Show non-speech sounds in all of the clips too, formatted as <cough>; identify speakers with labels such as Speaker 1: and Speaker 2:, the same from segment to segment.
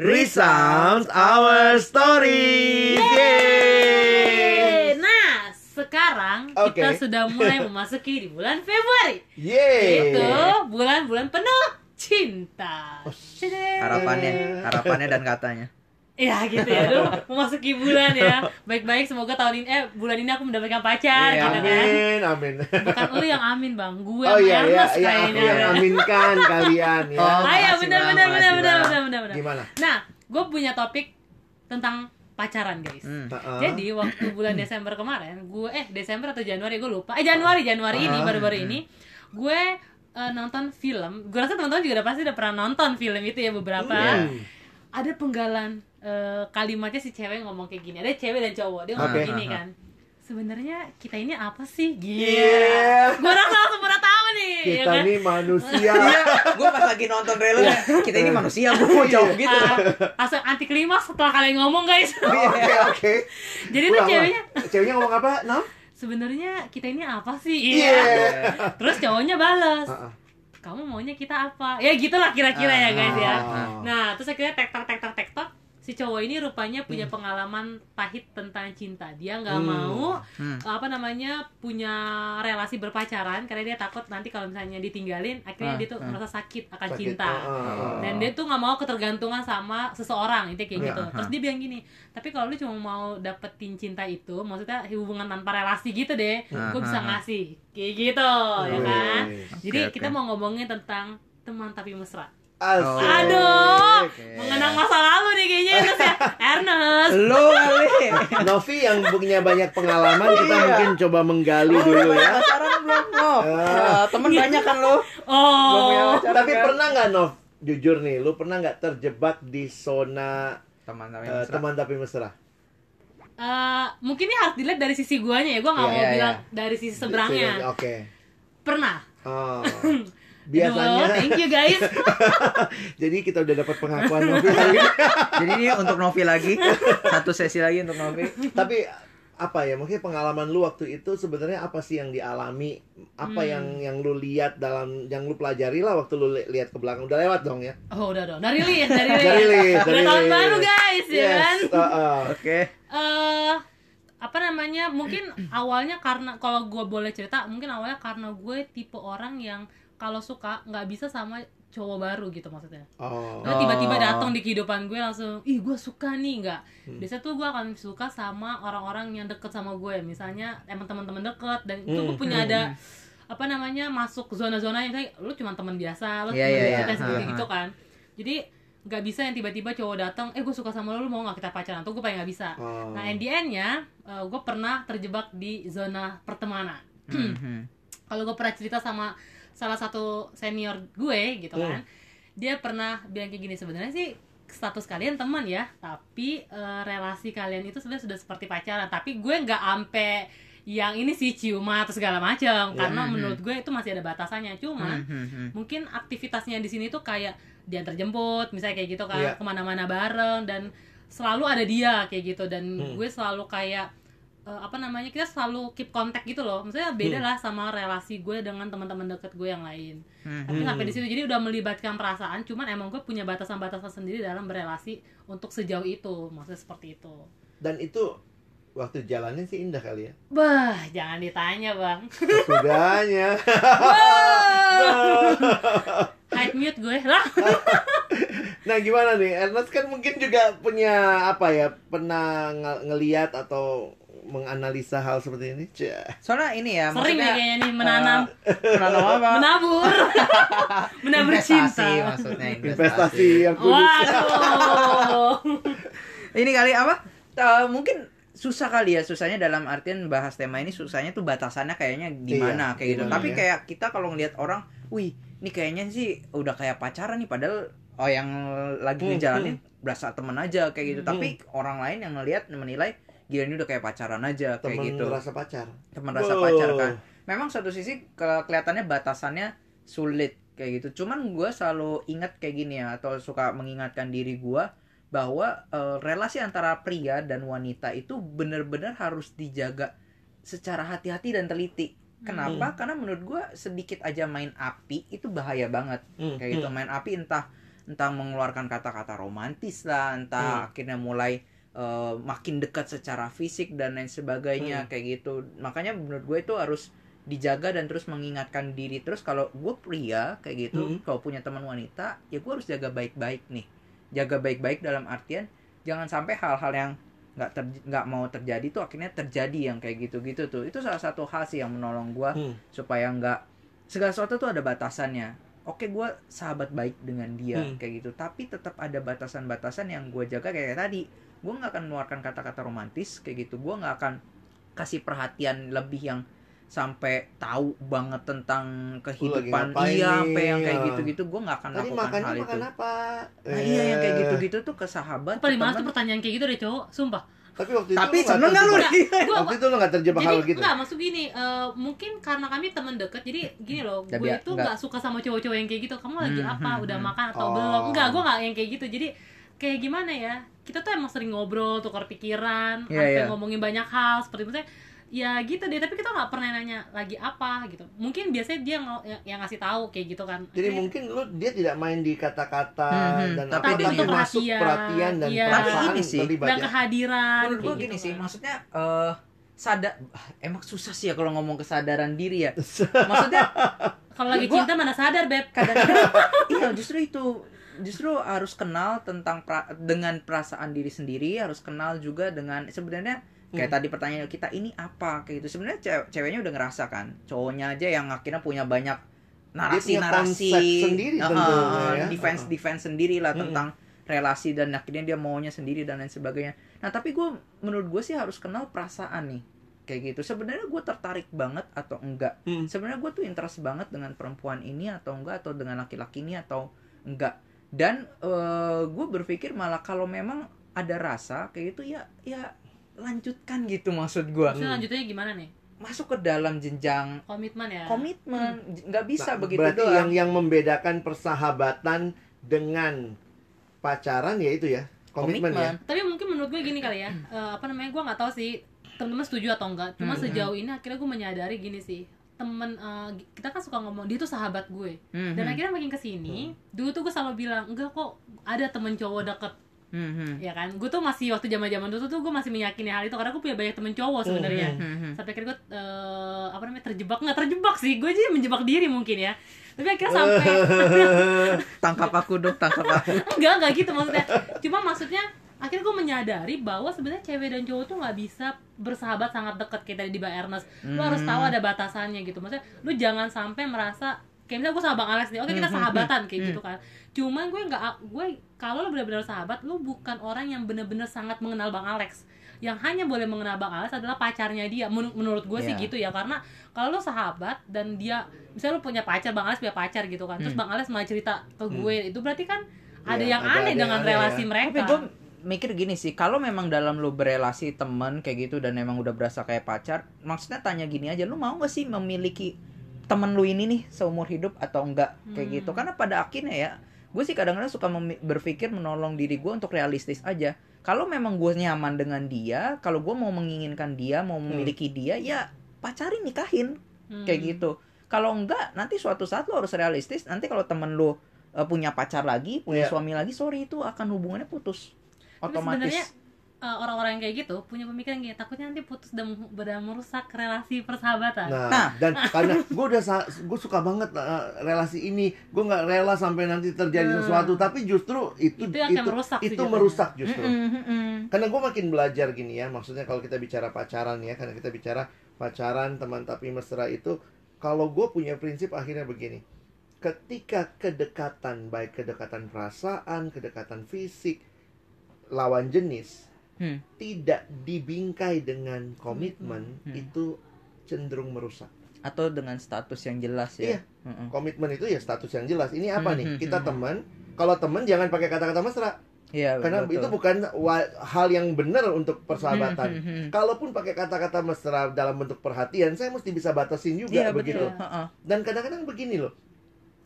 Speaker 1: resounds our story.
Speaker 2: Yeay! Nah, sekarang
Speaker 1: Oke.
Speaker 2: kita sudah mulai <laughs> memasuki di bulan Februari.
Speaker 1: Yeay.
Speaker 2: Itu bulan-bulan penuh cinta.
Speaker 1: Oh,
Speaker 3: harapannya harapannya dan katanya
Speaker 2: Ya gitu ya, aduh memasuki bulan ya. Baik-baik semoga tahun ini eh bulan ini aku mendapatkan pacar
Speaker 3: Iya.
Speaker 2: gitu kan.
Speaker 1: Amin, amin.
Speaker 2: Bukan lu yang amin bang, gue
Speaker 1: Oh iya, iya,
Speaker 2: Ernest
Speaker 1: iya,
Speaker 2: kayaknya.
Speaker 1: yang aminkan kalian ya.
Speaker 3: Oh,
Speaker 2: Ah ya
Speaker 3: makasih,
Speaker 2: benar benar benar benar benar benar benar.
Speaker 1: Gimana?
Speaker 2: Nah, gue punya topik tentang pacaran guys.
Speaker 3: Hmm.
Speaker 1: Heeh.
Speaker 2: Jadi waktu bulan Desember kemarin, gue eh Desember atau Januari gue lupa. Eh Januari Januari ini
Speaker 1: Ah.
Speaker 2: baru-baru ini gue eh, nonton film. Gue rasa teman-teman juga udah pasti udah pernah nonton film itu ya beberapa.
Speaker 1: Hmm.
Speaker 2: Ada penggalan eh, kalimatnya si cewek ngomong kayak gini. Ada cewek dan cowok dia ngomong
Speaker 1: Oke.
Speaker 2: gini kan. Sebenarnya kita ini apa sih? Gila.
Speaker 1: Iya.
Speaker 2: Gue rasa langsung pernah tahu nih. ya
Speaker 1: Kita
Speaker 2: kan?
Speaker 1: nih manusia. <laughs>
Speaker 3: iya gue pas lagi nonton trailer kita ini manusia gue mau jawab gitu
Speaker 2: Ah, langsung anti klimaks setelah kalian ngomong guys.
Speaker 1: Oke, <laughs> oke.
Speaker 2: Jadi tuh ceweknya
Speaker 1: Ceweknya ngomong apa? Nam?
Speaker 2: sebenarnya kita ini apa sih?
Speaker 1: Iya.
Speaker 2: Terus cowoknya balas,
Speaker 1: Heeh.
Speaker 2: Kamu maunya kita apa? Ya gitulah kira-kira ya guys ya.
Speaker 1: Ah.
Speaker 2: Nah, terus akhirnya tektok tektok tektok si cowok ini rupanya punya pengalaman pahit tentang cinta. Dia nggak
Speaker 1: Hmm.
Speaker 2: mau
Speaker 3: Hmm.
Speaker 2: apa namanya punya relasi berpacaran karena dia takut nanti kalau misalnya ditinggalin akhirnya
Speaker 3: Ah,
Speaker 2: dia tuh
Speaker 3: ah.
Speaker 2: merasa sakit akan
Speaker 1: Sakit.
Speaker 2: cinta.
Speaker 1: Ah, ah, ah.
Speaker 2: Dan dia tuh nggak mau ketergantungan sama seseorang itu kayak
Speaker 1: Iya,
Speaker 2: gitu. Terus dia bilang gini, tapi kalau lu cuma mau dapetin cinta itu, maksudnya hubungan tanpa relasi gitu deh,
Speaker 3: Ah,
Speaker 2: gue bisa
Speaker 3: ah, ah.
Speaker 2: ngasih kayak gitu, ya kan?
Speaker 1: Wih.
Speaker 2: Jadi
Speaker 3: Oke,
Speaker 2: kita mau ngomongin tentang teman tapi mesra.
Speaker 1: Asik.
Speaker 3: Oh.
Speaker 2: Aduh,
Speaker 3: Oke.
Speaker 2: mengenang masa lalu nih kayaknya Ernest ya. <laughs> Ernest.
Speaker 3: lo kali
Speaker 1: Novi yang punya banyak pengalaman kita
Speaker 3: Iya.
Speaker 1: mungkin coba menggali dulu ya.
Speaker 3: pacaran belum lo
Speaker 1: Ah.
Speaker 3: temen banyak kan lo
Speaker 2: Oh.
Speaker 3: pacaran
Speaker 1: Tapi
Speaker 3: kan?
Speaker 1: pernah nggak Nov? Jujur nih, lu pernah nggak terjebak di zona
Speaker 3: teman
Speaker 1: eh, teman tapi mesra?
Speaker 2: Eh, mungkin ini harus dilihat dari sisi guanya ya. Gua nggak
Speaker 1: Iya,
Speaker 2: mau
Speaker 3: iya,
Speaker 2: bilang dari sisi seberangnya.
Speaker 1: Oke.
Speaker 2: Pernah.
Speaker 1: Oh. <clears throat>
Speaker 2: Aduh,
Speaker 1: Biasanya,
Speaker 2: thank you guys. <laughs>
Speaker 1: jadi kita udah dapat pengakuan Novi hari ini. <laughs>
Speaker 3: jadi ini untuk Novi lagi satu sesi lagi untuk Novi
Speaker 1: Tapi apa ya mungkin pengalaman lu waktu itu sebenarnya apa sih yang dialami apa
Speaker 2: Hmm.
Speaker 1: yang yang lu lihat dalam yang lu pelajari lah waktu lu li- lihat ke belakang udah lewat dong ya
Speaker 2: Oh, udah dong. Dari list, dari list.
Speaker 1: Dari list, dari
Speaker 2: tahun baru guys, ya kan?
Speaker 1: yes uh-uh.
Speaker 3: oke
Speaker 2: eh apa namanya mungkin awalnya karena kalau gue boleh cerita mungkin awalnya karena gue tipe orang yang kalau suka nggak bisa sama cowok baru gitu maksudnya
Speaker 1: oh
Speaker 2: Lo tiba-tiba datang di kehidupan gue langsung ih gue suka nih nggak
Speaker 1: Hmm.
Speaker 2: biasanya tuh gue akan suka sama orang-orang yang deket sama gue misalnya emang teman-teman deket dan itu gue
Speaker 1: Hmm.
Speaker 2: punya ada apa namanya masuk zona-zona yang kayak lu cuma teman biasa lu teman
Speaker 3: iya,
Speaker 2: biasa
Speaker 3: iya.
Speaker 2: kayak seperti
Speaker 3: Ha,
Speaker 2: gitu kan jadi nggak bisa yang tiba-tiba cowok datang eh gue suka sama lu lu mau nggak kita pacaran tuh gue paling nggak bisa
Speaker 1: Oh.
Speaker 2: nah in the end-nya eh, gue pernah terjebak di zona pertemanan
Speaker 3: Mhm. <clears throat>
Speaker 2: kalau gue pernah cerita sama salah satu senior gue gitu
Speaker 1: Hmm.
Speaker 2: kan dia pernah bilang kayak gini sebenarnya sih status kalian teman ya tapi eh, relasi kalian itu sebenarnya sudah seperti pacaran tapi gue nggak ampe yang ini sih ciuman atau segala macam karena
Speaker 3: Mhm.
Speaker 2: menurut gue itu masih ada batasannya cuman
Speaker 3: Mhm.
Speaker 2: mungkin aktivitasnya di sini tuh kayak diantar jemput misalnya kayak gitu kan
Speaker 1: Iya.
Speaker 2: ke mana-mana bareng dan selalu ada dia kayak gitu dan
Speaker 1: Hmm.
Speaker 2: gue selalu kayak eh, apa namanya kita selalu keep kontak gitu loh. Maksudnya beda
Speaker 1: Hmm.
Speaker 2: lah sama relasi gue dengan teman-teman deket gue yang lain.
Speaker 3: Mhm.
Speaker 2: tapi
Speaker 1: Hmm.
Speaker 2: sampai di situ jadi udah melibatkan perasaan cuman emang gue punya batasan-batasan sendiri dalam berelasi untuk sejauh itu maksudnya seperti itu.
Speaker 1: Dan itu waktu jalannya sih indah kali ya.
Speaker 2: Bah jangan ditanya bang.
Speaker 1: Sudahnya
Speaker 2: hide mute gue lah. <laughs>
Speaker 1: Nah gimana nih? Ernest kan mungkin juga punya apa ya pernah nge- ngeliat atau menganalisa hal seperti ini? Cia.
Speaker 3: soalnya ini ya
Speaker 2: sering nih
Speaker 3: maksudnya
Speaker 2: kayaknya nih menanam.
Speaker 3: menanam apa?
Speaker 2: Menabur. <laughs> Menabur
Speaker 3: investasi
Speaker 2: cinta.
Speaker 3: maksudnya
Speaker 1: investasi. Yang kudus
Speaker 2: waduh.
Speaker 3: Ini kali apa? Eh, mungkin susah kali ya susahnya dalam artian bahas tema ini susahnya tuh batasannya kayaknya
Speaker 1: Iya,
Speaker 3: gimana kayak gitu.
Speaker 1: gimana
Speaker 3: tapi
Speaker 1: ya?
Speaker 3: kayak kita kalau ngelihat orang wih ini kayaknya sih udah kayak pacaran nih padahal oh yang lagi
Speaker 1: Hmm,
Speaker 3: ngejalanin berasa temen aja kayak gitu.
Speaker 2: Hmm.
Speaker 3: tapi orang lain yang ngelihat menilai gila ini udah kayak pacaran aja kayak
Speaker 1: temen
Speaker 3: gitu.
Speaker 1: rasa pacar?
Speaker 3: Teman rasa
Speaker 1: Wow.
Speaker 3: pacar kan. Memang satu sisi ke- kelihatannya batasannya sulit kayak gitu. Cuman gue selalu ingat kayak gini ya atau suka mengingatkan diri gue bahwa eh, relasi antara pria dan wanita itu benar-benar harus dijaga secara hati-hati dan teliti. Kenapa? Karena menurut gue sedikit aja main api itu bahaya banget.
Speaker 1: Hmm,
Speaker 3: kayak gitu
Speaker 1: hmm.
Speaker 3: main api entah entah mengeluarkan kata-kata romantis lah entah akhirnya mulai eh, makin dekat secara fisik dan lain sebagainya kayak gitu. Makanya menurut gue itu harus dijaga dan terus mengingatkan diri. Terus kalau gue pria kayak gitu
Speaker 1: Hmm.
Speaker 3: kalau punya teman wanita ya gue harus jaga baik-baik nih. Jaga baik-baik dalam artian jangan sampai hal-hal yang nggak ter- nggak mau terjadi tuh akhirnya terjadi yang kayak gitu-gitu tuh. Itu salah satu hal sih yang menolong gue
Speaker 1: Hmm.
Speaker 3: supaya nggak segala sesuatu tuh ada batasannya. Oke gue sahabat baik dengan dia
Speaker 1: Hmm.
Speaker 3: kayak gitu. Tapi tetap ada batasan-batasan yang gue jaga kayak tadi gue nggak akan mengeluarkan kata-kata romantis kayak gitu gue nggak akan kasih perhatian lebih yang sampai tahu banget tentang kehidupan iya sampai yang kayak
Speaker 1: Ya.
Speaker 3: gitu-gitu gue nggak akan
Speaker 1: Tadi
Speaker 3: lakukan
Speaker 1: makannya
Speaker 3: hal itu
Speaker 1: makan apa?
Speaker 3: nah iya yang kayak
Speaker 1: Eh,
Speaker 3: gitu-gitu tuh ke sahabat
Speaker 2: paling males tuh pertanyaan kayak gitu deh cowok, sumpah.
Speaker 1: Tapi waktu itu
Speaker 3: tapi seneng nggak lu
Speaker 1: terjebak-
Speaker 3: nih
Speaker 2: Gua,
Speaker 1: Waktu itu lu nggak terjebak hal gitu.
Speaker 2: enggak maksud gini eh, mungkin karena kami teman deket jadi gini loh gue
Speaker 3: ya,
Speaker 2: itu
Speaker 3: enggak.
Speaker 2: nggak suka sama cowok-cowok yang kayak gitu kamu lagi
Speaker 3: Hmm,
Speaker 2: apa
Speaker 3: hmm,
Speaker 2: udah
Speaker 3: hmm.
Speaker 2: makan atau
Speaker 1: Oh.
Speaker 2: belum enggak gue nggak yang kayak gitu jadi kayak gimana ya kita tuh emang sering ngobrol tukar pikiran
Speaker 3: Iya,
Speaker 2: sampai
Speaker 3: iya.
Speaker 2: ngomongin banyak hal seperti itu ya gitu deh tapi kita nggak pernah nanya lagi apa gitu mungkin biasanya dia yang, yang, yang ngasih tahu kayak gitu kan
Speaker 1: Jadi
Speaker 2: Kayak-
Speaker 1: mungkin lu dia tidak main di kata-kata
Speaker 3: Hmm, hmm.
Speaker 1: dan
Speaker 3: Tapi
Speaker 1: tapi masuk
Speaker 2: perhatian,
Speaker 1: perhatian dan
Speaker 2: iya.
Speaker 1: perasaan
Speaker 3: Tapi ini sih,
Speaker 1: terlibat
Speaker 2: dan
Speaker 1: ya.
Speaker 2: kehadiran
Speaker 3: menurut gue gini
Speaker 2: gitu
Speaker 3: sih
Speaker 2: kan.
Speaker 3: maksudnya eh sadar ah, emang susah sih ya kalau ngomong kesadaran diri ya <laughs> maksudnya
Speaker 2: kalau lagi
Speaker 3: Gua-
Speaker 2: cinta mana sadar beb
Speaker 3: kadang-kadang iya justru itu justru harus kenal tentang pra- dengan perasaan diri sendiri harus kenal juga dengan sebenarnya kayak
Speaker 1: Hmm.
Speaker 3: tadi pertanyaan kita ini apa kayak gitu sebenarnya cew- ceweknya udah ngerasa kan cowoknya aja yang akhirnya punya banyak narasi
Speaker 1: punya
Speaker 3: narasi
Speaker 1: konsep sendiri tentunya ya.
Speaker 3: defense
Speaker 1: Uh-uh.
Speaker 3: defense sendiri lah
Speaker 1: Mm-mm.
Speaker 3: tentang relasi dan akhirnya dia maunya sendiri dan lain sebagainya nah tapi gue menurut gue sih harus kenal perasaan nih kayak gitu sebenarnya gue tertarik banget atau enggak
Speaker 1: Hmm.
Speaker 3: sebenarnya gue tuh interest banget dengan perempuan ini atau enggak atau dengan laki-laki ini atau enggak dan gue berpikir malah kalau memang ada rasa kayak gitu ya ya lanjutkan gitu maksud gue
Speaker 2: Maksudnya lanjutannya gimana nih?
Speaker 3: Masuk ke dalam jenjang
Speaker 2: komitmen ya?
Speaker 3: komitmen. Nggak bisa
Speaker 1: Nah,
Speaker 3: begitu
Speaker 1: berarti
Speaker 3: doang.
Speaker 1: yang yang membedakan persahabatan dengan pacaran ya itu ya? Komitmen, ya.
Speaker 2: tapi mungkin menurut gue gini kali ya eh, apa namanya gue nggak tahu sih teman-teman setuju atau enggak cuma
Speaker 3: Hmm.
Speaker 2: sejauh ini akhirnya gue menyadari gini sih temen eh, kita kan suka ngomong dia tuh sahabat gue.
Speaker 3: Mhm.
Speaker 2: dan akhirnya makin ke sini dulu tuh gue selalu bilang enggak kok ada temen cowok deket.
Speaker 3: Mhm.
Speaker 2: ya kan? Gue tuh masih waktu zaman zaman dulu tuh gue masih meyakini hal itu karena gue punya banyak temen cowok sebenarnya.
Speaker 3: Mhm.
Speaker 2: sampai akhirnya gue eh, apa namanya terjebak. Nggak terjebak sih gue aja menjebak diri mungkin ya. Tapi akhirnya sampai <laughs>
Speaker 3: tangkap aku dong tangkap aku.
Speaker 2: Enggak enggak gitu maksudnya. Cuma maksudnya akhirnya gue menyadari bahwa sebenarnya cewek dan cowok tuh nggak bisa bersahabat sangat dekat kayak tadi di Mbak Ernest. Lu harus tahu ada batasannya gitu. Maksudnya lu jangan sampai merasa kayak misalnya gue sama Bang Alex nih oke kita sahabatan kayak gitu kan. Cuman gue nggak gue kalau lu benar-benar sahabat lu bukan orang yang benar-benar sangat mengenal Bang Alex. Yang hanya boleh mengenal Bang Alex adalah pacarnya dia. Men- menurut gue sih
Speaker 3: Iya.
Speaker 2: gitu ya karena kalau lu sahabat dan dia misalnya lu punya pacar Bang Alex punya pacar gitu kan terus
Speaker 3: Hmm.
Speaker 2: Bang Alex malah cerita ke gue itu berarti kan ada
Speaker 1: Iya,
Speaker 2: yang
Speaker 1: ada-
Speaker 2: aneh
Speaker 1: ada yang
Speaker 2: dengan
Speaker 1: aneh
Speaker 2: relasi
Speaker 1: ya.
Speaker 2: mereka.
Speaker 3: Tapi gue mikir gini sih kalau memang dalam lu berelasi temen kayak gitu dan emang udah berasa kayak pacar maksudnya tanya gini aja lu mau gak sih memiliki temen lu ini nih seumur hidup atau enggak? Kayak
Speaker 2: Hmm.
Speaker 3: gitu. Karena pada akhirnya ya gue sih kadang-kadang suka berpikir menolong diri gue untuk realistis aja. Kalau memang gue nyaman dengan dia kalau gue mau menginginkan dia mau memiliki dia ya pacarin nikahin.
Speaker 2: Hmm.
Speaker 3: kayak gitu. Kalau enggak nanti suatu saat lo harus realistis. Nanti kalau temen lu eh, punya pacar lagi punya
Speaker 1: Iya.
Speaker 3: suami lagi sorry itu akan hubungannya putus otomatis
Speaker 2: sebenarnya eh, orang-orang yang kayak gitu punya pemikiran gini takutnya nanti putus dan dan merusak relasi persahabatan
Speaker 1: Nah,
Speaker 3: Nah.
Speaker 1: dan karena gue udah gue suka banget uh, relasi ini, gue nggak rela sampai nanti terjadi
Speaker 2: Hmm.
Speaker 1: sesuatu, tapi justru itu
Speaker 2: Itu yang akan merusak
Speaker 1: itu merusak justru.
Speaker 3: Mm-mm, mm-mm.
Speaker 1: Karena gue makin belajar gini ya, maksudnya kalau kita bicara pacaran ya, karena kita bicara pacaran teman tapi mesra itu, kalau gue punya prinsip akhirnya begini, ketika kedekatan baik kedekatan perasaan, kedekatan fisik, lawan jenis
Speaker 3: Hmm.
Speaker 1: tidak dibingkai dengan komitmen
Speaker 3: Hmm.
Speaker 1: itu cenderung merusak.
Speaker 3: atau dengan status yang jelas
Speaker 1: Iya.
Speaker 3: ya Mm-mm.
Speaker 1: Komitmen itu ya status yang jelas. Ini apa
Speaker 3: Hmm,
Speaker 1: nih?
Speaker 3: hmm,
Speaker 1: Kita
Speaker 3: hmm.
Speaker 1: teman. Kalau teman jangan pakai kata-kata mesra,
Speaker 3: Iya,
Speaker 1: karena
Speaker 3: betul.
Speaker 1: itu bukan wa- hal yang benar untuk persahabatan.
Speaker 3: Hmm, hmm, hmm.
Speaker 1: Kalaupun pakai kata-kata mesra dalam bentuk perhatian, saya mesti bisa batasin juga
Speaker 3: Iya
Speaker 1: begitu.
Speaker 3: betul.
Speaker 1: Dan kadang-kadang begini loh.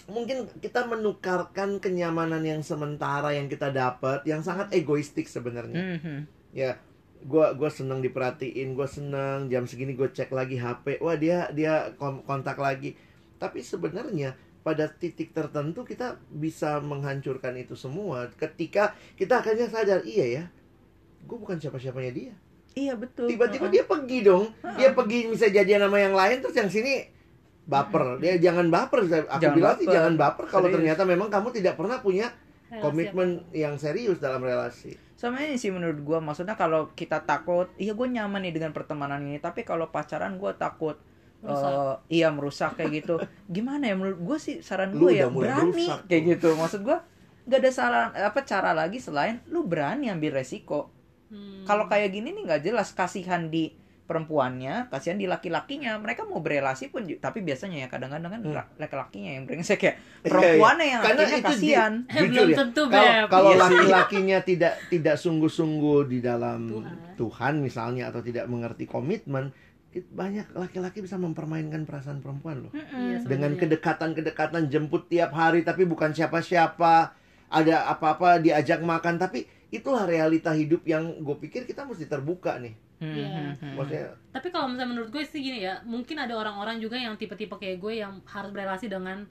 Speaker 1: Mungkin kita menukarkan kenyamanan yang sementara yang kita dapat yang sangat egoistik sebenarnya.
Speaker 3: Mhm.
Speaker 1: Ya, gua gua seneng diperhatiin, gua seneng jam segini gue cek lagi HP. Wah, dia dia kon- kontak lagi. Tapi sebenarnya pada titik tertentu kita bisa menghancurkan itu semua ketika kita akhirnya sadar iya ya gue bukan siapa-siapanya dia
Speaker 3: Iya betul.
Speaker 1: tiba-tiba
Speaker 3: Heeh.
Speaker 1: dia pergi dong dia pergi bisa jadian sama yang lain terus yang sini baper dia jangan baper Saya- aku
Speaker 3: Jangan
Speaker 1: bilang sih
Speaker 3: baper.
Speaker 1: jangan baper kalau
Speaker 3: Serius.
Speaker 1: ternyata memang kamu tidak pernah punya
Speaker 2: Relasi
Speaker 1: komitmen yang serius dalam relasi
Speaker 3: sama ini sih menurut gua maksudnya kalau kita takut iya gue nyaman nih dengan pertemanan ini tapi kalau pacaran gua takut
Speaker 2: Merusak.
Speaker 3: eh, iya merusak kayak gitu <laughs> gimana ya menurut gue sih saran gue ya berani
Speaker 1: merusak
Speaker 3: kayak
Speaker 1: tuh.
Speaker 3: gitu maksud gua nggak ada saran apa cara lagi selain lu berani ambil resiko
Speaker 2: Hmm.
Speaker 3: kalau kayak gini nih nggak jelas kasihan di perempuannya kasihan di laki-lakinya mereka mau berelasi pun tapi biasanya ya kadang-kadang kan
Speaker 1: Hmm.
Speaker 3: la- laki-lakinya yang brengsek <laughs> ya
Speaker 1: Iya,
Speaker 3: perempuannya
Speaker 1: iya.
Speaker 3: yang
Speaker 1: Karena
Speaker 3: akhirnya kasihan <laughs>
Speaker 2: belum
Speaker 1: ya,
Speaker 2: tentu,
Speaker 1: kalau kalau
Speaker 3: Iya
Speaker 1: laki-lakinya tidak tidak sungguh-sungguh di dalam
Speaker 2: Tuhan.
Speaker 1: Tuhan. misalnya atau tidak mengerti komitmen it- banyak laki-laki bisa mempermainkan perasaan perempuan loh
Speaker 2: Iya,
Speaker 1: dengan
Speaker 2: sebenarnya.
Speaker 1: kedekatan-kedekatan jemput tiap hari tapi bukan siapa-siapa ada apa-apa diajak makan tapi itulah realita hidup yang gue pikir kita mesti terbuka nih
Speaker 3: Hmm,
Speaker 2: Iya.
Speaker 3: hmm, hmm.
Speaker 1: maksudnya
Speaker 2: Tapi kalau misalnya menurut gue sih gini ya, mungkin ada orang-orang juga yang tipe-tipe kayak gue yang harus berelasi dengan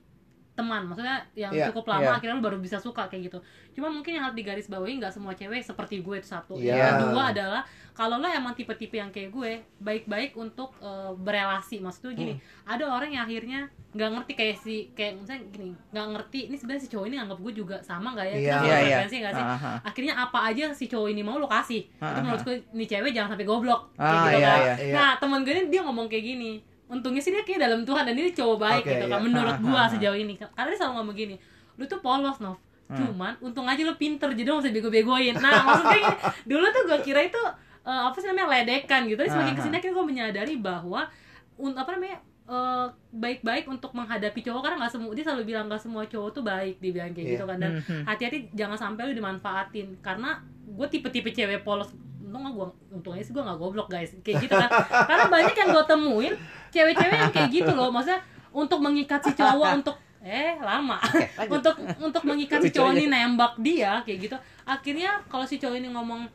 Speaker 2: teman, maksudnya yang
Speaker 1: Iya,
Speaker 2: cukup lama
Speaker 3: iya.
Speaker 2: akhirnya lu baru bisa suka kayak gitu. Cuma mungkin yang harus digaris bawahi nggak semua cewek seperti gue itu satu.
Speaker 1: Iya.
Speaker 2: Yang kedua adalah kalau lo emang tipe-tipe yang kayak gue, baik-baik untuk eh, berelasi. Maksudnya gini,
Speaker 1: Hmm.
Speaker 2: ada orang yang akhirnya nggak ngerti kayak si kayak misalnya gini, nggak ngerti ini sebenarnya si cowok ini anggap gue juga sama nggak ya?
Speaker 1: Iya.
Speaker 2: Kita frekuensi nggak sih?
Speaker 3: Aha.
Speaker 2: akhirnya apa aja si cowok ini mau lo kasih
Speaker 3: Ah,
Speaker 2: itu menurut gue nih cewek jangan sampai goblok kayak
Speaker 3: Ah,
Speaker 2: gitu
Speaker 3: iya,
Speaker 2: kan
Speaker 3: iya.
Speaker 1: Iya.
Speaker 2: nah temen gue ini dia ngomong kayak gini untungnya sih dia kayak dalam Tuhan dan ini cowok baik
Speaker 1: Oke,
Speaker 2: gitu kan
Speaker 1: iya.
Speaker 2: menurut gue
Speaker 3: ah.
Speaker 2: sejauh ini karena dia selalu ngomong gini lu tuh polos Nov
Speaker 3: Hmm.
Speaker 2: cuman untung aja lu pinter jadi lu gak usah bego-begoin nah <laughs> maksudnya gini, dulu tuh gue kira itu eh, apa sih namanya ledekan gitu tapi semakin
Speaker 3: ke
Speaker 2: sini akhirnya gue menyadari bahwa un, apa namanya eh, baik-baik untuk menghadapi cowok karena nggak semua dia selalu bilang nggak semua cowok tuh baik dia bilang kayak
Speaker 1: Iya.
Speaker 2: gitu kan dan
Speaker 3: Hmm, hmm.
Speaker 2: hati-hati jangan sampai lu dimanfaatin karena gue tipe-tipe cewek polos untung gue untungnya sih gue nggak goblok guys. Kayak gitu kan. Karena banyak yang gue temuin cewek-cewek yang kayak gitu loh. Maksudnya untuk mengikat si cowok untuk eh lama. Untuk untuk mengikat si cowok ini nembak dia kayak gitu. Akhirnya kalau si cowok ini ngomong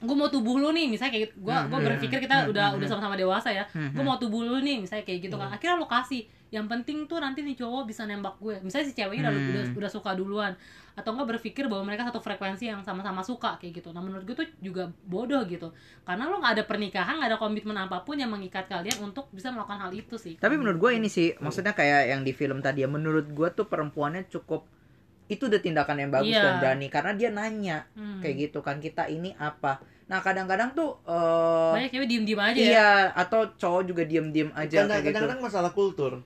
Speaker 2: gue mau tubuh lu nih misalnya kayak gitu. Gue
Speaker 3: Hmm,
Speaker 2: gue
Speaker 3: hmm,
Speaker 2: berpikir kita
Speaker 3: hmm,
Speaker 2: udah
Speaker 3: hmm,
Speaker 2: udah sama-sama dewasa ya. Gue mau tubuh lu nih misalnya kayak gitu kan. Akhirnya lo kasih. Yang penting tuh nanti nih cowok bisa nembak gue. Misalnya si ceweknya udah, udah udah suka duluan atau enggak berpikir bahwa mereka satu frekuensi yang sama-sama suka kayak gitu nah menurut gue tuh juga bodoh gitu karena lo nggak ada pernikahan nggak ada komitmen apa pun yang mengikat kalian untuk bisa melakukan hal itu sih
Speaker 3: Tapi menurut gue ini sih, maksudnya kayak yang di film tadi ya, menurut gue tuh perempuannya cukup itu udah tindakan yang bagus
Speaker 2: Iya.
Speaker 3: dan berani karena dia nanya
Speaker 2: Hmm.
Speaker 3: kayak gitu kan kita ini apa. Nah kadang-kadang tuh eh,
Speaker 2: banyak cewek diem diem aja ya
Speaker 3: iya atau cowok juga diem-diem aja gitu.
Speaker 1: kadang-kadang masalah kultur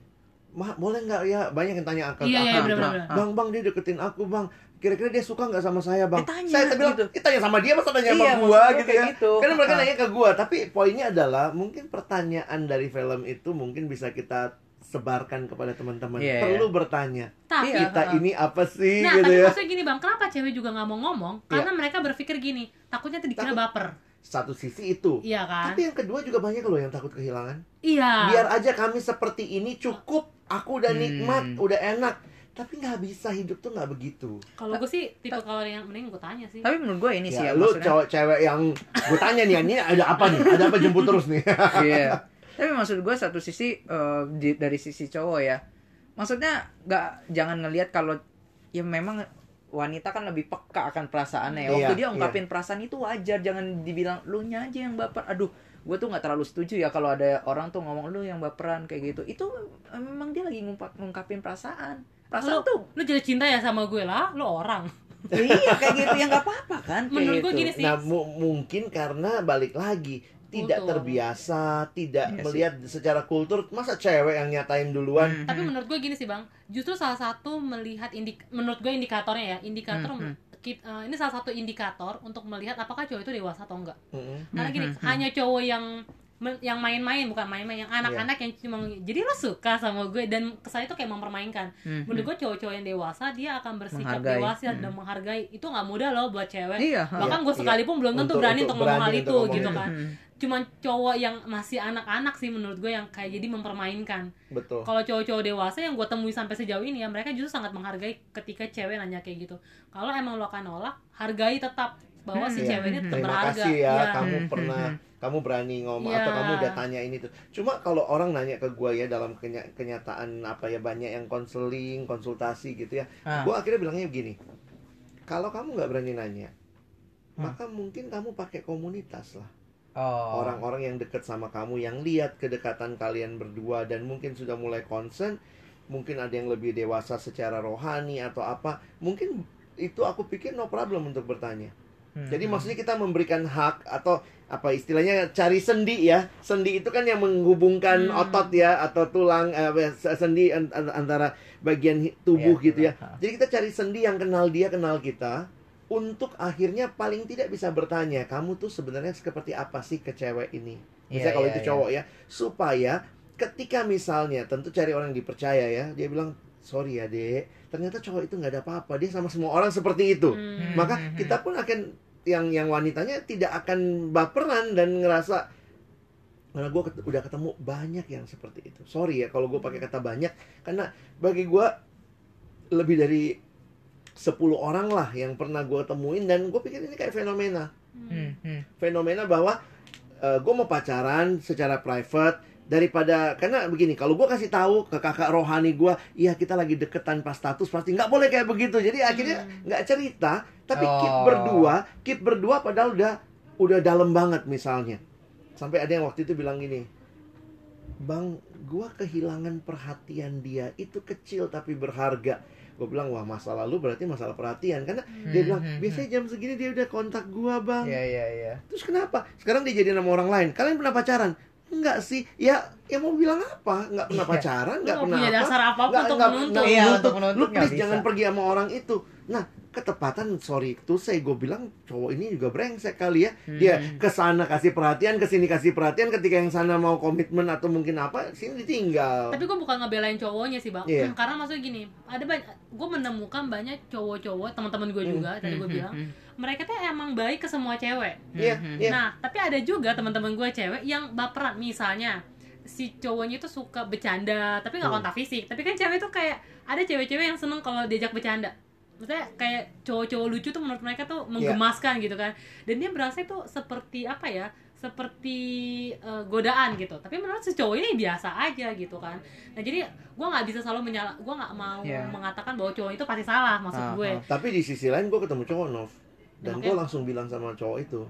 Speaker 1: Ma, boleh nggak ya banyak yang tanya ke
Speaker 2: iya iya
Speaker 1: aku,
Speaker 2: benar-benar
Speaker 3: Ah.
Speaker 1: bang bang dia deketin aku bang kira-kira dia suka nggak sama saya bang
Speaker 3: Eh, tanya,
Speaker 1: saya bilang
Speaker 3: gitu.
Speaker 1: kita tanya sama dia masa tanya
Speaker 3: Iya,
Speaker 1: sama gua
Speaker 3: gua
Speaker 1: gitu ya
Speaker 3: gitu.
Speaker 1: karena mereka nanya ke gua tapi poinnya adalah mungkin pertanyaan dari film itu mungkin bisa kita sebarkan kepada teman-teman
Speaker 3: Iya,
Speaker 1: perlu bertanya
Speaker 2: tapi
Speaker 3: Iya.
Speaker 1: kita ini apa sih
Speaker 2: Nah,
Speaker 1: gitu
Speaker 2: tapi
Speaker 1: ya
Speaker 2: maksudnya gini bang, kenapa cewek juga nggak mau ngomong? Karena mereka berpikir gini, takutnya dikira
Speaker 1: Takut.
Speaker 2: baper.
Speaker 1: satu sisi itu
Speaker 2: Iya kan?
Speaker 1: tapi yang kedua juga banyak loh yang takut kehilangan
Speaker 2: Iya.
Speaker 1: biar aja kami seperti ini cukup aku udah
Speaker 3: Hmm.
Speaker 1: nikmat udah enak tapi nggak bisa hidup tuh nggak begitu
Speaker 2: Kalau gue sih tipe kalau yang mending gue tanya sih.
Speaker 3: Tapi menurut gue ini sih
Speaker 1: ya,
Speaker 3: ya,
Speaker 1: lu
Speaker 3: maksudnya.
Speaker 1: cowok cewek yang gue tanya nih ini ada apa nih ada apa jemput terus nih <laughs>
Speaker 3: Iya. <laughs> Tapi maksud gue satu sisi eh, di- dari sisi cowok ya. Maksudnya nggak jangan ngelihat kalau ya memang wanita kan lebih peka akan perasaannya ya. Waktu
Speaker 1: Iya,
Speaker 3: dia ungkapin perasaan itu wajar, jangan dibilang lu nya aja yang baper. Aduh, gue tuh nggak terlalu setuju ya kalau ada orang tuh ngomong lu yang baperan kayak gitu. Itu eh, memang dia lagi ngumpa- ngungkapin perasaan. Perasaan
Speaker 2: Lu,
Speaker 3: tuh
Speaker 2: lu jadi cinta ya sama gue lah, lu orang. <laughs>
Speaker 3: iya kayak gitu ya nggak apa-apa kan. kayak
Speaker 2: Menurut gue
Speaker 3: gitu.
Speaker 2: gini sih.
Speaker 1: nah mu- mungkin karena balik lagi tidak
Speaker 2: Kultur.
Speaker 1: terbiasa tidak
Speaker 3: Iya sih.
Speaker 1: melihat secara kultur masa cewek yang nyatain duluan
Speaker 3: Hmm,
Speaker 2: Tapi
Speaker 3: hmm.
Speaker 2: menurut gue gini sih bang, justru salah satu melihat indik, menurut gue indikatornya ya, indikator
Speaker 3: Hmm,
Speaker 2: kit- eh, ini salah satu indikator untuk melihat apakah cowok itu dewasa atau enggak.
Speaker 1: Mm-mm.
Speaker 2: Karena gini,
Speaker 3: Hmm, hmm,
Speaker 2: hanya cowok yang yang main-main bukan main-main, yang anak-anak yang cuma jadi lo suka sama gue dan kesannya itu kayak mempermainkan.
Speaker 3: Hmm,
Speaker 2: Menurut gue cowok-cowok yang dewasa dia akan bersikap
Speaker 3: Menghargai.
Speaker 2: dewasa
Speaker 3: Hmm.
Speaker 2: dan menghargai. Itu nggak mudah loh buat cewek.
Speaker 3: Iya.
Speaker 2: Bahkan
Speaker 1: Iya,
Speaker 2: gue
Speaker 1: iya.
Speaker 2: sekalipun belum tentu
Speaker 1: Untuk-
Speaker 2: berani
Speaker 1: untuk
Speaker 2: untuk ngomong hal itu
Speaker 1: untuk ngomong
Speaker 2: gitu
Speaker 1: itu.
Speaker 2: kan.
Speaker 3: Hmm.
Speaker 2: Cuman cowok yang masih anak-anak sih menurut gue yang kayak jadi mempermainkan.
Speaker 1: betul
Speaker 2: Kalau cowok-cowok dewasa yang gue temui sampai sejauh ini ya mereka justru sangat menghargai ketika cewek nanya kayak gitu. Kalau emang lo akan nolak, hargai tetap. bahwa si
Speaker 1: Iya.
Speaker 2: cewek ini tetap
Speaker 1: Terima
Speaker 2: berharga
Speaker 1: kasih ya,
Speaker 2: Iya.
Speaker 1: kamu
Speaker 3: Hmm,
Speaker 1: pernah
Speaker 3: hmm,
Speaker 1: kamu berani ngomong
Speaker 2: Iya.
Speaker 1: atau kamu udah tanya ini tuh. Cuma kalau orang nanya ke gua ya dalam kenya- kenyataan apa ya banyak yang konseling, konsultasi gitu ya.
Speaker 3: Ah.
Speaker 1: Gua akhirnya bilangnya begini. Kalau kamu nggak berani nanya,
Speaker 3: Hmm.
Speaker 1: maka mungkin kamu pakai komunitas lah.
Speaker 3: Oh.
Speaker 1: Orang-orang yang deket sama kamu yang lihat kedekatan kalian berdua dan mungkin sudah mulai concern, mungkin ada yang lebih dewasa secara rohani atau apa. Mungkin itu aku pikir no problem untuk bertanya.
Speaker 3: Hmm,
Speaker 1: Jadi maksudnya kita memberikan hak atau apa istilahnya cari sendi ya. Sendi itu kan yang menghubungkan
Speaker 2: Hmm.
Speaker 1: otot ya atau tulang eh, sendi an- an- antara bagian tubuh
Speaker 3: Iya,
Speaker 1: gitu ya. Jadi kita cari sendi yang kenal dia, kenal kita untuk akhirnya paling tidak bisa bertanya, kamu tuh sebenarnya seperti apa sih ke cewek ini? Misalnya
Speaker 3: Iya,
Speaker 1: kalau
Speaker 3: iya,
Speaker 1: itu
Speaker 3: iya.
Speaker 1: cowok ya, supaya ketika misalnya tentu cari orang yang dipercaya ya, dia bilang sorry ya dek, ternyata cowok itu nggak ada apa-apa, dia sama semua orang seperti itu
Speaker 2: Hmm.
Speaker 1: maka
Speaker 3: Hmm, hmm,
Speaker 1: kita pun akan yang yang wanitanya tidak akan baperan dan ngerasa karena gue udah ketemu banyak yang seperti itu sorry ya kalau gue pakai kata banyak karena bagi gue lebih dari 10 orang lah yang pernah gue temuin dan gue pikir ini kayak fenomena
Speaker 3: Hmm, hmm.
Speaker 1: fenomena bahwa gue mau pacaran secara private daripada karena begini kalau gue kasih tahu ke kakak rohani gue iya kita lagi deket tanpa status pasti nggak boleh kayak begitu jadi akhirnya
Speaker 2: Hmm.
Speaker 1: nggak cerita tapi keep
Speaker 3: Oh.
Speaker 1: berdua keep berdua padahal udah udah dalam banget misalnya sampai ada yang waktu itu bilang gini bang gue kehilangan perhatian dia itu kecil tapi berharga gue bilang wah masa lalu berarti masalah perhatian karena dia
Speaker 3: Hmm,
Speaker 1: bilang
Speaker 3: hmm,
Speaker 1: biasanya jam segini dia udah kontak gua bang
Speaker 3: Iya, iya, iya.
Speaker 1: Terus kenapa? Sekarang dia jadi sama orang lain. Kalian pernah pacaran? Enggak sih. Ya, ya mau bilang apa? Enggak pernah
Speaker 3: Iya.
Speaker 1: pacaran, enggak
Speaker 2: nggak
Speaker 1: pernah
Speaker 2: punya
Speaker 1: apa.
Speaker 2: dasar apa pun
Speaker 1: Nggak-
Speaker 2: untuk
Speaker 1: nggak-
Speaker 2: menuntut.
Speaker 3: Iya, untuk menuntut
Speaker 1: Lu please jangan pergi sama orang itu. Nah, ketepatan sorry itu saya gue bilang cowok ini juga brengsek kali ya. Dia
Speaker 3: Hmm.
Speaker 1: ke sana kasih perhatian, ke sini kasih perhatian ketika yang sana mau komitmen atau mungkin apa, sini ditinggal.
Speaker 2: Tapi gue bukan ngebelain cowoknya sih bang. Hmm, karena maksudnya gini, ada banyak, gue menemukan banyak cowok-cowok teman-teman gue juga, tadi gue
Speaker 3: Hmm,
Speaker 2: bilang,
Speaker 3: hmm,
Speaker 2: mereka tuh emang baik ke semua cewek.
Speaker 3: hmm,
Speaker 1: Iya,
Speaker 3: hmm.
Speaker 1: iya.
Speaker 2: Nah, tapi ada juga teman-teman gue cewek yang baperan, misalnya si cowoknya itu suka bercanda, tapi nggak
Speaker 1: Hmm.
Speaker 2: kontak fisik. Tapi kan cewek tuh kayak ada cewek-cewek yang seneng kalau diajak bercanda. Maksudnya kayak cowok-cowok lucu tuh menurut mereka tuh menggemaskan gitu kan. Dan dia berasa itu seperti apa ya? Seperti eh, godaan gitu. Tapi menurut si cowok ini biasa aja gitu kan. Nah jadi gue nggak bisa selalu menyala, gue nggak mau
Speaker 3: Iya.
Speaker 2: mengatakan bahwa cowok itu pasti salah maksud
Speaker 3: Ah,
Speaker 2: gue.
Speaker 3: ah.
Speaker 1: Tapi di sisi lain gue ketemu cowok Nov dan gue langsung bilang sama cowok itu,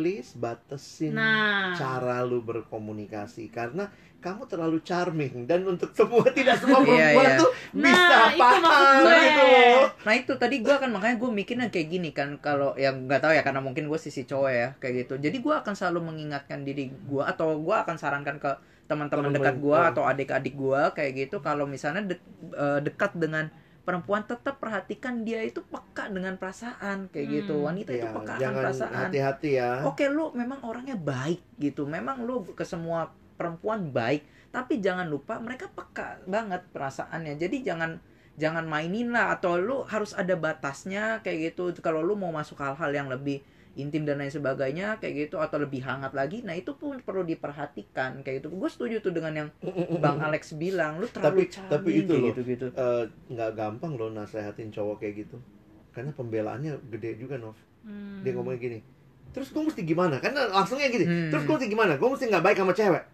Speaker 1: please batasin
Speaker 2: Nah.
Speaker 1: cara lu berkomunikasi karena kamu terlalu charming dan untuk semua <laughs> tidak semua
Speaker 3: Iya,
Speaker 1: perempuan
Speaker 3: iya.
Speaker 1: tuh
Speaker 2: Nah,
Speaker 1: bisa
Speaker 2: itu
Speaker 1: paham
Speaker 2: gue.
Speaker 1: gitu loh.
Speaker 3: Nah itu tadi gue akan makanya gue mikirnya kayak gini kan kalau yang nggak tahu ya karena mungkin gue sisi cowok ya kayak gitu. Jadi gue akan selalu mengingatkan diri gue atau gue akan sarankan ke teman-teman dekat gue atau adik-adik gue kayak gitu kalau misalnya de- eh, dekat dengan perempuan tetap perhatikan dia itu peka dengan perasaan kayak gitu.
Speaker 2: Hmm.
Speaker 3: Wanita itu
Speaker 1: Ya,
Speaker 3: peka akan
Speaker 1: jangan
Speaker 3: perasaan.
Speaker 1: hati-hati ya.
Speaker 3: Oke lu memang orangnya baik gitu. Memang lu ke semua perempuan baik, tapi jangan lupa mereka peka banget perasaannya. Jadi jangan jangan mainin lah atau lu harus ada batasnya kayak gitu. Kalau lu mau masuk hal-hal yang lebih intim dan lain sebagainya kayak gitu atau lebih hangat lagi, nah itu pun perlu diperhatikan kayak gitu. Gue setuju tuh dengan yang Bang <laughs> Alex bilang, lu terlalu
Speaker 1: Tapi-
Speaker 3: charming
Speaker 1: tapi itu loh.
Speaker 3: gitu-gitu.
Speaker 1: Eh, nggak gampang loh nasehatin cowok kayak gitu karena pembelaannya gede juga Nov.
Speaker 2: Hmm.
Speaker 1: Dia ngomongnya gini. Terus gue mesti gimana? Karena langsungnya gini.
Speaker 3: Hmm.
Speaker 1: Terus gue mesti gimana? Gue mesti nggak baik sama cewek.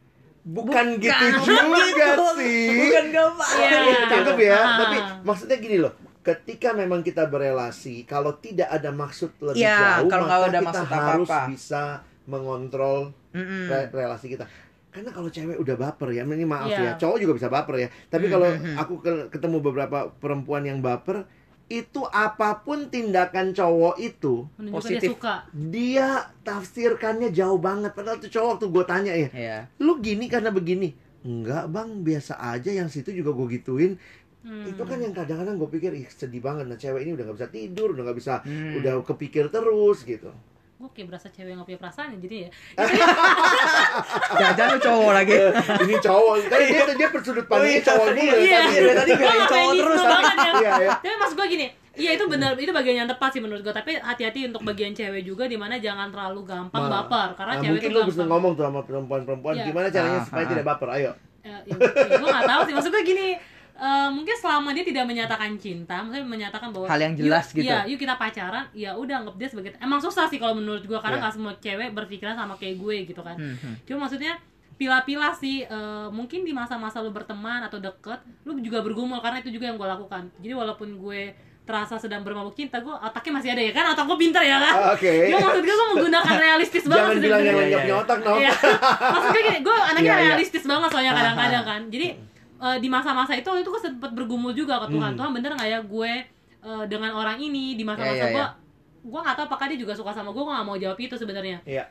Speaker 1: Bukan, gitu <laughs>
Speaker 3: Bukan
Speaker 1: juga
Speaker 3: gitu.
Speaker 1: sih.
Speaker 3: Bukan gampang.
Speaker 2: Iya.
Speaker 1: Cakep ya.
Speaker 2: Ah.
Speaker 1: Tapi maksudnya gini loh. Ketika memang kita berelasi, kalau tidak ada maksud lebih
Speaker 3: Iya,
Speaker 1: jauh,
Speaker 3: kalau
Speaker 1: maka
Speaker 3: ada
Speaker 1: kita
Speaker 3: maksud
Speaker 1: harus
Speaker 3: apa-apa.
Speaker 1: bisa mengontrol
Speaker 3: Mm-mm.
Speaker 1: re- relasi kita. Karena kalau cewek udah baper ya, ini maaf
Speaker 2: Iya.
Speaker 1: ya, cowok juga bisa baper ya. Tapi
Speaker 3: Hmm,
Speaker 1: kalau
Speaker 3: hmm, hmm.
Speaker 1: aku ke- ketemu beberapa perempuan yang baper, itu apa pun tindakan cowok itu,
Speaker 2: menunjukkan
Speaker 3: Positif.
Speaker 2: dia suka.
Speaker 1: dia tafsirkannya jauh banget. Padahal tuh cowok tuh gue tanya ya,
Speaker 3: Iya.
Speaker 1: lu gini karena begini. Enggak bang, biasa aja yang situ juga gue gituin.
Speaker 2: Hmm.
Speaker 1: Itu kan yang kadang-kadang gue pikir, ih sedih banget. Nah cewek ini udah gak bisa tidur, udah gak bisa,
Speaker 3: Hmm.
Speaker 1: udah kepikir terus gitu.
Speaker 2: gue kayak berasa cewek yang gak punya perasaan ya, jadi ya <laughs>
Speaker 3: Jangan lu cowok lagi.
Speaker 1: ini cowok, kan dia, dia bersudut pandangnya cowok dulu ya
Speaker 2: iya.
Speaker 1: tadi.
Speaker 3: Iya,
Speaker 2: gak
Speaker 3: cowok terus.
Speaker 2: banget ya
Speaker 1: Iya, iya.
Speaker 2: tapi maksud gue gini Iya itu benar itu bagian yang tepat sih menurut gue tapi hati-hati untuk bagian cewek juga di mana jangan terlalu gampang
Speaker 1: Nah,
Speaker 2: baper karena
Speaker 1: Nah,
Speaker 2: cewek
Speaker 1: mungkin
Speaker 2: itu
Speaker 1: lu bisa
Speaker 2: gampang
Speaker 1: ngomong tuh sama perempuan-perempuan
Speaker 2: Iya.
Speaker 1: gimana caranya
Speaker 3: Ah,
Speaker 1: supaya
Speaker 3: ah,
Speaker 1: tidak baper. Ayo.
Speaker 2: ya, ya, gue gak tahu sih maksud gue gini eh, mungkin selama dia tidak menyatakan cinta, maksudnya menyatakan bahwa
Speaker 3: Hal yang jelas
Speaker 2: yuk,
Speaker 3: gitu.
Speaker 2: Iya, yuk kita pacaran, ya udah anggap dia sebagai emang susah sih kalau menurut gua karena
Speaker 1: Iya.
Speaker 2: nggak semua cewek berpikiran sama kayak gue gitu kan.
Speaker 3: Hmm, hmm.
Speaker 2: Cuma maksudnya pilah-pilah sih eh, mungkin di masa-masa lu berteman atau deket lu juga bergumul karena itu juga yang gue lakukan jadi walaupun gue terasa sedang bermabuk cinta gue otaknya masih ada ya kan otak gue pinter ya kan
Speaker 1: Ah, Oke.
Speaker 2: Cuma maksud gue gue menggunakan <laughs> realistis banget
Speaker 1: Jangan bilang yang lenyapnya otak, no.
Speaker 2: Iya. Maksud gue gini, gue <laughs> anaknya
Speaker 1: Iya, iya.
Speaker 2: realistis banget soalnya kadang-kadang kan. Jadi eh, di masa-masa itu itu gue sempat bergumul juga ke Tuhan.
Speaker 1: Hmm.
Speaker 2: Tuhan bener nggak ya gue eh, dengan orang ini di masa-masa
Speaker 3: Iya, iya,
Speaker 2: gue,
Speaker 3: iya.
Speaker 2: gue nggak tahu apakah dia juga suka sama gue. Gue nggak mau jawab itu sebenarnya.
Speaker 1: Iya.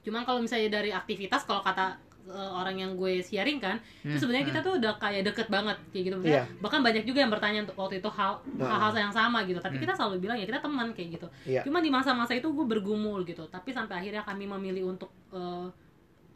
Speaker 2: Cuman kalau misalnya dari aktivitas, kalau kata eh, orang yang gue sharing kan, itu
Speaker 3: Hmm,
Speaker 2: sebenarnya kita tuh udah kayak deket banget kayak gitu. Maksudnya,
Speaker 1: Iya.
Speaker 2: Bahkan banyak juga yang bertanya untuk waktu itu hal
Speaker 1: Nah.
Speaker 2: hal-hal yang sama gitu. Tapi
Speaker 3: Hmm.
Speaker 2: kita selalu bilang ya kita teman kayak gitu.
Speaker 1: Iya.
Speaker 2: Cuma di masa-masa itu gue bergumul gitu. Tapi sampai akhirnya kami memilih untuk eh,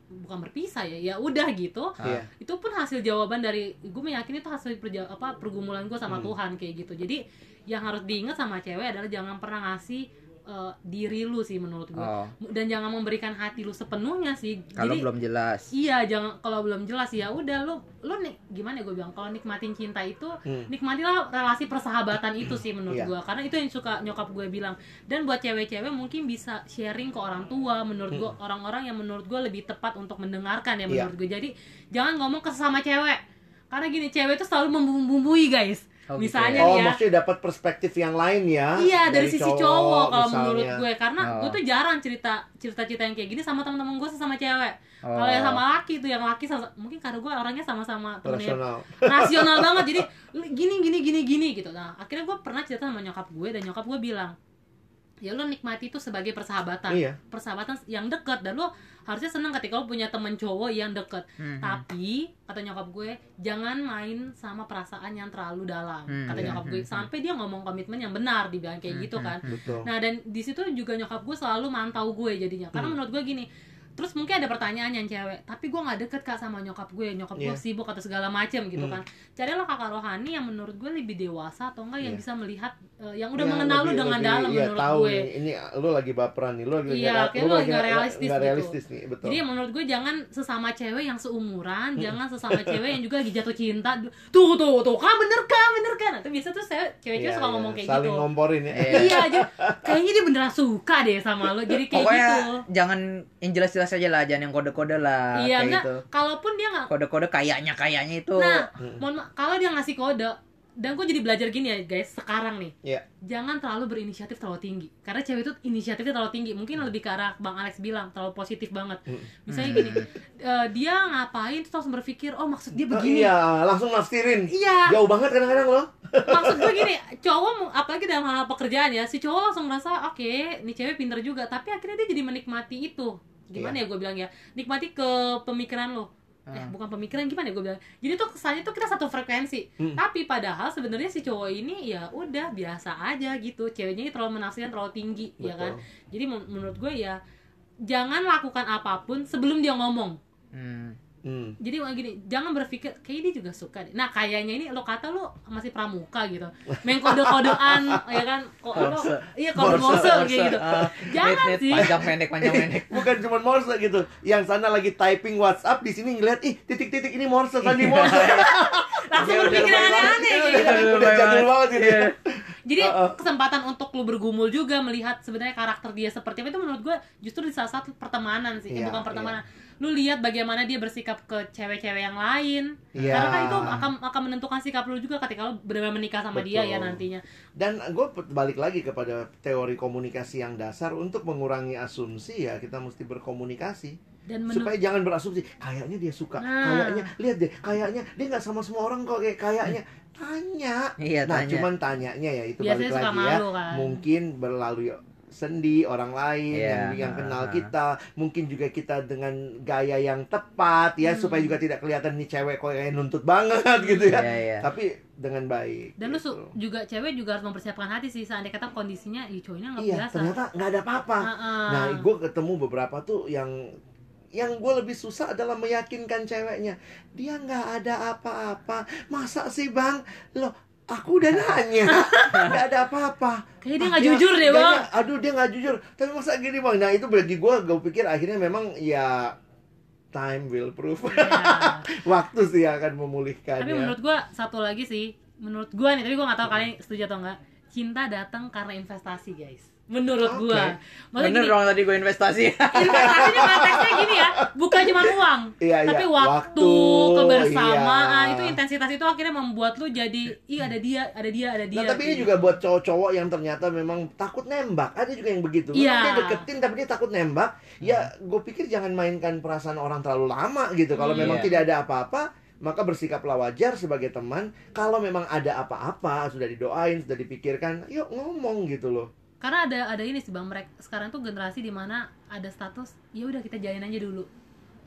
Speaker 2: bukan berpisah ya, ya udah gitu.
Speaker 1: Iya.
Speaker 2: Itu pun hasil jawaban dari gue meyakini itu hasil perja- apa pergumulan gue sama
Speaker 1: Hmm.
Speaker 2: Tuhan kayak gitu. Jadi yang harus diingat sama cewek adalah jangan pernah ngasih eh, diri lu sih menurut gue.
Speaker 3: Oh,
Speaker 2: Dan jangan memberikan hati lu sepenuhnya sih.
Speaker 3: kalau
Speaker 2: Jadi
Speaker 3: belum jelas.
Speaker 2: Iya, jangan kalau belum jelas ya udah lu lu nih gimana ya gue bilang kalau nikmatin cinta itu
Speaker 1: Hmm.
Speaker 2: nikmatilah relasi persahabatan itu sih menurut
Speaker 1: Iya.
Speaker 2: gue karena itu yang suka nyokap gue bilang dan buat cewek-cewek mungkin bisa sharing ke orang tua menurut gue orang-orang yang menurut gue lebih tepat untuk mendengarkan ya
Speaker 1: Hmm. Iya.
Speaker 2: menurut gue jadi jangan ngomong ke sesama cewek karena gini cewek itu selalu membumbui guys
Speaker 3: Oh, gitu
Speaker 2: misalnya
Speaker 1: Oh,
Speaker 2: nih ya
Speaker 1: maksudnya dapat perspektif yang lain ya?
Speaker 2: Iya dari, sisi cowok, kalau
Speaker 1: misalnya.
Speaker 2: menurut gue karena
Speaker 3: Oh.
Speaker 2: gue tuh jarang cerita cerita-cerita yang kayak gini sama teman-teman gue sesama cewek.
Speaker 3: Oh.
Speaker 2: Kalau yang sama laki tuh yang laki sama- mungkin karena gue orangnya sama-sama temennya
Speaker 1: Rasional.
Speaker 2: rasional banget jadi <laughs> "Lu gini gini gini gini gitu. Nah akhirnya gue pernah cerita sama nyokap gue dan nyokap gue bilang ya lo nikmati itu sebagai persahabatan
Speaker 1: Iya.
Speaker 2: persahabatan yang dekat dan lo harusnya senang ketika lo punya temen cowok yang deket
Speaker 3: Hmm, hmm.
Speaker 2: tapi kata nyokap gue jangan main sama perasaan yang terlalu dalam
Speaker 3: Hmm,
Speaker 2: kata
Speaker 1: iya.
Speaker 2: nyokap gue
Speaker 3: Hmm, hmm.
Speaker 2: sampai dia ngomong komitmen yang benar dibilang kayak
Speaker 3: Hmm,
Speaker 2: gitu
Speaker 3: hmm,
Speaker 2: kan
Speaker 1: Betul.
Speaker 2: nah dan di situ juga nyokap gue selalu mantau gue jadinya karena menurut gue gini terus mungkin ada pertanyaan yang cewek tapi gue nggak deket kak sama nyokap gue nyokap gue
Speaker 1: Iya.
Speaker 2: sibuk atau segala macem gitu
Speaker 1: Hmm.
Speaker 2: kan carilah kakak rohani yang menurut gue lebih dewasa atau enggak yang
Speaker 1: Iya.
Speaker 2: bisa melihat eh, yang udah
Speaker 1: Ya,
Speaker 2: mengenal lu
Speaker 1: lebih-
Speaker 2: dengan
Speaker 1: lebih-
Speaker 2: dalam
Speaker 1: iya,
Speaker 2: menurut
Speaker 1: tahu
Speaker 2: gue
Speaker 1: nih, ini lu lagi baperan nih, lu lagi
Speaker 2: Iya,
Speaker 1: nggak-
Speaker 2: kayak
Speaker 1: lu
Speaker 2: lu
Speaker 1: lagi
Speaker 2: nggak
Speaker 1: nggak-
Speaker 2: realistis
Speaker 1: nggak
Speaker 2: gitu.
Speaker 1: realistis nih, betul.
Speaker 2: Jadi menurut gue jangan sesama cewek yang seumuran,
Speaker 1: Hmm.
Speaker 2: jangan sesama cewek yang juga lagi jatuh cinta. Tuh tuh tuh, kan bener kan, bener kan. Nah, Itu biasa tuh saya cewek-cewek
Speaker 1: Iya,
Speaker 2: suka
Speaker 1: iya,
Speaker 2: ngomong kayak
Speaker 1: saling
Speaker 2: gitu.
Speaker 1: ngomporin ya.
Speaker 3: Iya.
Speaker 2: Iya aja, kayaknya dia beneran suka deh sama lo. Jadi kayak
Speaker 3: Pokoknya
Speaker 2: gitu.
Speaker 3: jangan yang jelas-jelas aja lah, jangan yang kode-kode lah
Speaker 2: Iya
Speaker 3: kayak
Speaker 2: enggak,
Speaker 3: gitu.
Speaker 2: kalaupun dia nggak
Speaker 3: Kode-kode kayaknya kayaknya itu.
Speaker 2: Nah, mohon maaf, kalau dia ngasih kode dan gue jadi belajar gini ya guys sekarang nih
Speaker 1: Iya.
Speaker 2: jangan terlalu berinisiatif terlalu tinggi karena cewek itu inisiatifnya terlalu tinggi mungkin lebih ke arah bang Alex bilang terlalu positif banget
Speaker 1: Hmm.
Speaker 2: misalnya gini eh, dia ngapain terus langsung berpikir oh maksud dia
Speaker 1: Oh,
Speaker 2: begini
Speaker 1: iya, langsung nafsirin.
Speaker 2: Iya,
Speaker 1: Jauh banget kadang-kadang loh. <laughs>
Speaker 2: maksud gue gini, <laughs> cowok apalagi dalam hal pekerjaan ya, si cowok langsung merasa oke, ini cewek pinter juga, tapi akhirnya dia jadi menikmati itu. Gimana ya gue bilang ya? Nikmati ke pemikiran lo. Eh,
Speaker 3: Ah.
Speaker 2: bukan pemikiran gimana ya gue bilang. Jadi tuh kesannya tuh kita satu frekuensi.
Speaker 1: Hmm.
Speaker 2: Tapi padahal sebenarnya si cowok ini ya udah biasa aja gitu. Ceweknya ini terlalu menafsirkan terlalu tinggi, ya kan?
Speaker 1: Betul.
Speaker 2: Jadi men- menurut gue ya jangan lakukan apa pun sebelum dia ngomong
Speaker 3: Hmm.
Speaker 1: Hmm.
Speaker 2: jadi kayak gini jangan berpikir kayak dia juga suka deh nah kayaknya ini lo kata lo masih pramuka gitu main kode kodean <laughs> ya kan kok lo
Speaker 3: Morse.
Speaker 2: iya kode morse kayak gitu
Speaker 3: Ah,
Speaker 2: Jangan
Speaker 3: net- net,
Speaker 2: sih.
Speaker 3: Panjang pendek, panjang pendek. <laughs>
Speaker 1: Bukan cuma Morse gitu. Yang sana lagi typing WhatsApp, di sini ngeliat ih titik-titik ini Morse, <laughs> sandi
Speaker 3: Iya.
Speaker 1: Morse.
Speaker 2: langsung berpikir aneh-aneh gitu
Speaker 1: Udah jadul
Speaker 3: banget.
Speaker 1: gitu
Speaker 2: jadi
Speaker 1: Uh-uh.
Speaker 2: kesempatan untuk lo bergumul juga melihat sebenarnya karakter dia seperti apa itu menurut gue justru di saat saat pertemanan sih Eh,
Speaker 1: Iya,
Speaker 2: bukan pertemanan lu lihat bagaimana dia bersikap ke cewek-cewek yang lain
Speaker 1: Iya.
Speaker 2: karena kan itu akan akan menentukan sikap lu juga ketika lu benar-benar menikah sama dia ya
Speaker 1: Betul.
Speaker 2: nantinya
Speaker 1: Dan gue balik lagi kepada teori komunikasi yang dasar untuk mengurangi asumsi ya kita mesti berkomunikasi
Speaker 2: dan
Speaker 1: supaya jangan berasumsi kayaknya dia suka
Speaker 2: Nah.
Speaker 1: kayaknya lihat deh kayaknya dia nggak sama semua orang kok kayak kayaknya <laughs> tanya
Speaker 3: Iya,
Speaker 1: nah
Speaker 3: tanya.
Speaker 1: cuman tanyanya ya itu
Speaker 2: Biasanya
Speaker 1: balik
Speaker 2: suka
Speaker 1: lagi ya
Speaker 2: malu kan.
Speaker 1: mungkin berlalu sendi orang lain
Speaker 3: Iya,
Speaker 1: yang yang kenal
Speaker 3: ah.
Speaker 1: kita mungkin juga kita dengan gaya yang tepat ya
Speaker 2: Hmm.
Speaker 1: supaya juga tidak kelihatan nih cewek kok kayak nuntut banget <laughs> gitu ya
Speaker 3: Iya, iya.
Speaker 1: tapi dengan baik
Speaker 2: dan lu
Speaker 1: gitu.
Speaker 2: su- juga cewek juga harus mempersiapkan hati sih seandainya kata kondisinya ih cowoknya nggak
Speaker 1: iya
Speaker 2: biasa
Speaker 1: ternyata nggak ada apa-apa
Speaker 2: Heeh.
Speaker 1: Nah, gue ketemu beberapa tuh yang yang gue lebih susah adalah meyakinkan ceweknya dia nggak ada apa-apa masa sih bang lo aku udah nanya. <laughs> Nggak ada apa-apa.
Speaker 2: Kayaknya dia
Speaker 1: Ah,
Speaker 2: nggak jujur deh, Bang.
Speaker 1: aduh dia nggak jujur. Tapi masa gini bang? Nah itu bagi gue gue pikir akhirnya memang ya time will prove.
Speaker 2: Ya. <laughs>
Speaker 1: Waktu sih akan memulihkan
Speaker 2: tapi menurut gua satu lagi sih. Menurut gua nih tapi gua nggak tahu kalian setuju atau enggak cinta datang karena investasi guys menurut
Speaker 1: Oke.
Speaker 2: gua maksudnya
Speaker 3: Bener
Speaker 2: gini
Speaker 3: dong tadi gue investasi.
Speaker 2: investasinya konteksnya gini ya bukan cuma uang
Speaker 1: Iya, iya.
Speaker 2: tapi waktu,
Speaker 1: Waktu,
Speaker 2: kebersamaan
Speaker 1: iya.
Speaker 2: itu intensitas itu akhirnya membuat lu jadi ih ada dia ada dia ada dia
Speaker 1: Nah, tapi ini
Speaker 2: gitu.
Speaker 1: juga buat cowok-cowok yang ternyata memang takut nembak. Ada juga yang begitu.
Speaker 2: Iya.
Speaker 1: dia deketin tapi dia takut nembak. Ya, gue pikir jangan mainkan perasaan orang terlalu lama gitu. Kalau
Speaker 2: Hmm.
Speaker 1: memang
Speaker 3: Iya.
Speaker 1: tidak ada apa-apa, maka bersikaplah wajar sebagai teman. Kalau memang ada apa-apa, sudah didoain, sudah dipikirkan, yuk ngomong gitu loh.
Speaker 2: Karena ada ada ini sih bang mereka sekarang tuh generasi di mana ada status ya udah kita jalin aja dulu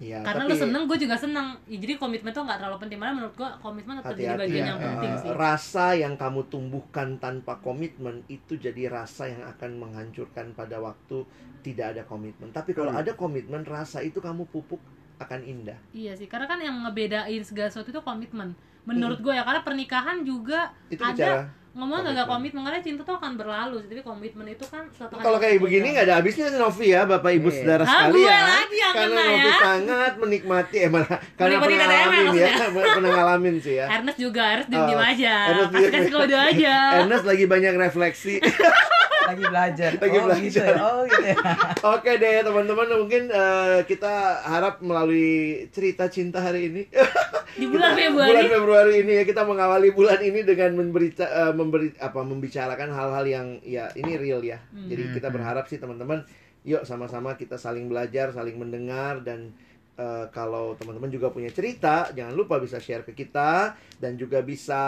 Speaker 1: Iya,
Speaker 2: karena
Speaker 1: tapi
Speaker 2: lu seneng gue juga seneng ya, jadi komitmen tuh nggak terlalu penting malah menurut gue komitmen tetap jadi bagian
Speaker 1: ya.
Speaker 2: yang
Speaker 1: Eh,
Speaker 2: penting sih
Speaker 1: rasa yang kamu tumbuhkan tanpa komitmen itu jadi rasa yang akan menghancurkan pada waktu tidak ada komitmen. Tapi kalau
Speaker 3: Hmm.
Speaker 1: ada komitmen, rasa itu kamu pupuk akan indah.
Speaker 2: Iya sih, karena kan yang ngebedain segala sesuatu itu komitmen. Menurut gue ya, karena pernikahan juga
Speaker 1: Itu
Speaker 2: ada
Speaker 1: bicara.
Speaker 2: Ngomong nggak
Speaker 1: komitmen.
Speaker 2: karena cinta tuh akan berlalu, tapi komitmen itu kan suatu
Speaker 1: Kalau kayak begini nggak ada habisnya Novi ya, Bapak Ibu
Speaker 3: Iya.
Speaker 1: saudara sekalian.
Speaker 2: lagi yang
Speaker 1: karena
Speaker 2: kena
Speaker 1: Novi
Speaker 2: ya.
Speaker 1: sangat menikmati, eh malah <laughs> karena
Speaker 2: Menikmati
Speaker 1: pernah ngalamin ya,
Speaker 2: maksudnya. <laughs>
Speaker 1: pernah ngalamin sih ya.
Speaker 2: Ernest juga, Ernest diem diem
Speaker 1: Oh,
Speaker 2: aja,
Speaker 1: Ernest
Speaker 2: kasih kode aja.
Speaker 1: Ernest lagi banyak refleksi. <laughs>
Speaker 3: lagi belajar.
Speaker 1: Lagi
Speaker 3: oh,
Speaker 1: belajar.
Speaker 3: Gitu. ya? Oh gitu ya. <laughs>
Speaker 1: Oke deh teman-teman, mungkin eh, kita harap melalui cerita cinta hari ini <laughs>
Speaker 2: Di bulan
Speaker 1: Kita-
Speaker 2: Februari.
Speaker 1: bulan Februari ini ya kita mengawali bulan ini dengan memberi eh, memberi apa membicarakan hal-hal yang ya ini real ya.
Speaker 2: Hmm.
Speaker 1: Jadi kita
Speaker 3: Hmm.
Speaker 1: berharap sih teman-teman yuk sama-sama kita saling belajar, saling mendengar dan eh, kalau teman-teman juga punya cerita, jangan lupa bisa share ke kita dan juga bisa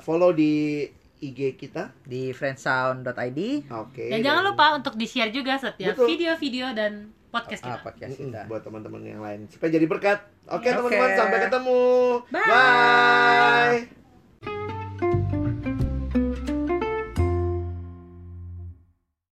Speaker 1: follow di IG kita.
Speaker 3: Di friendsound.id.
Speaker 1: Oke.
Speaker 2: Dan jangan lupa untuk di-share juga setiap video-video dan podcast
Speaker 3: Ah,
Speaker 2: kita.
Speaker 3: podcast
Speaker 1: Mm-mm,
Speaker 3: kita.
Speaker 1: buat teman-teman yang lain supaya jadi berkat. Oke
Speaker 3: Oke.
Speaker 1: teman-teman sampai ketemu.
Speaker 2: Bye.
Speaker 1: Bye.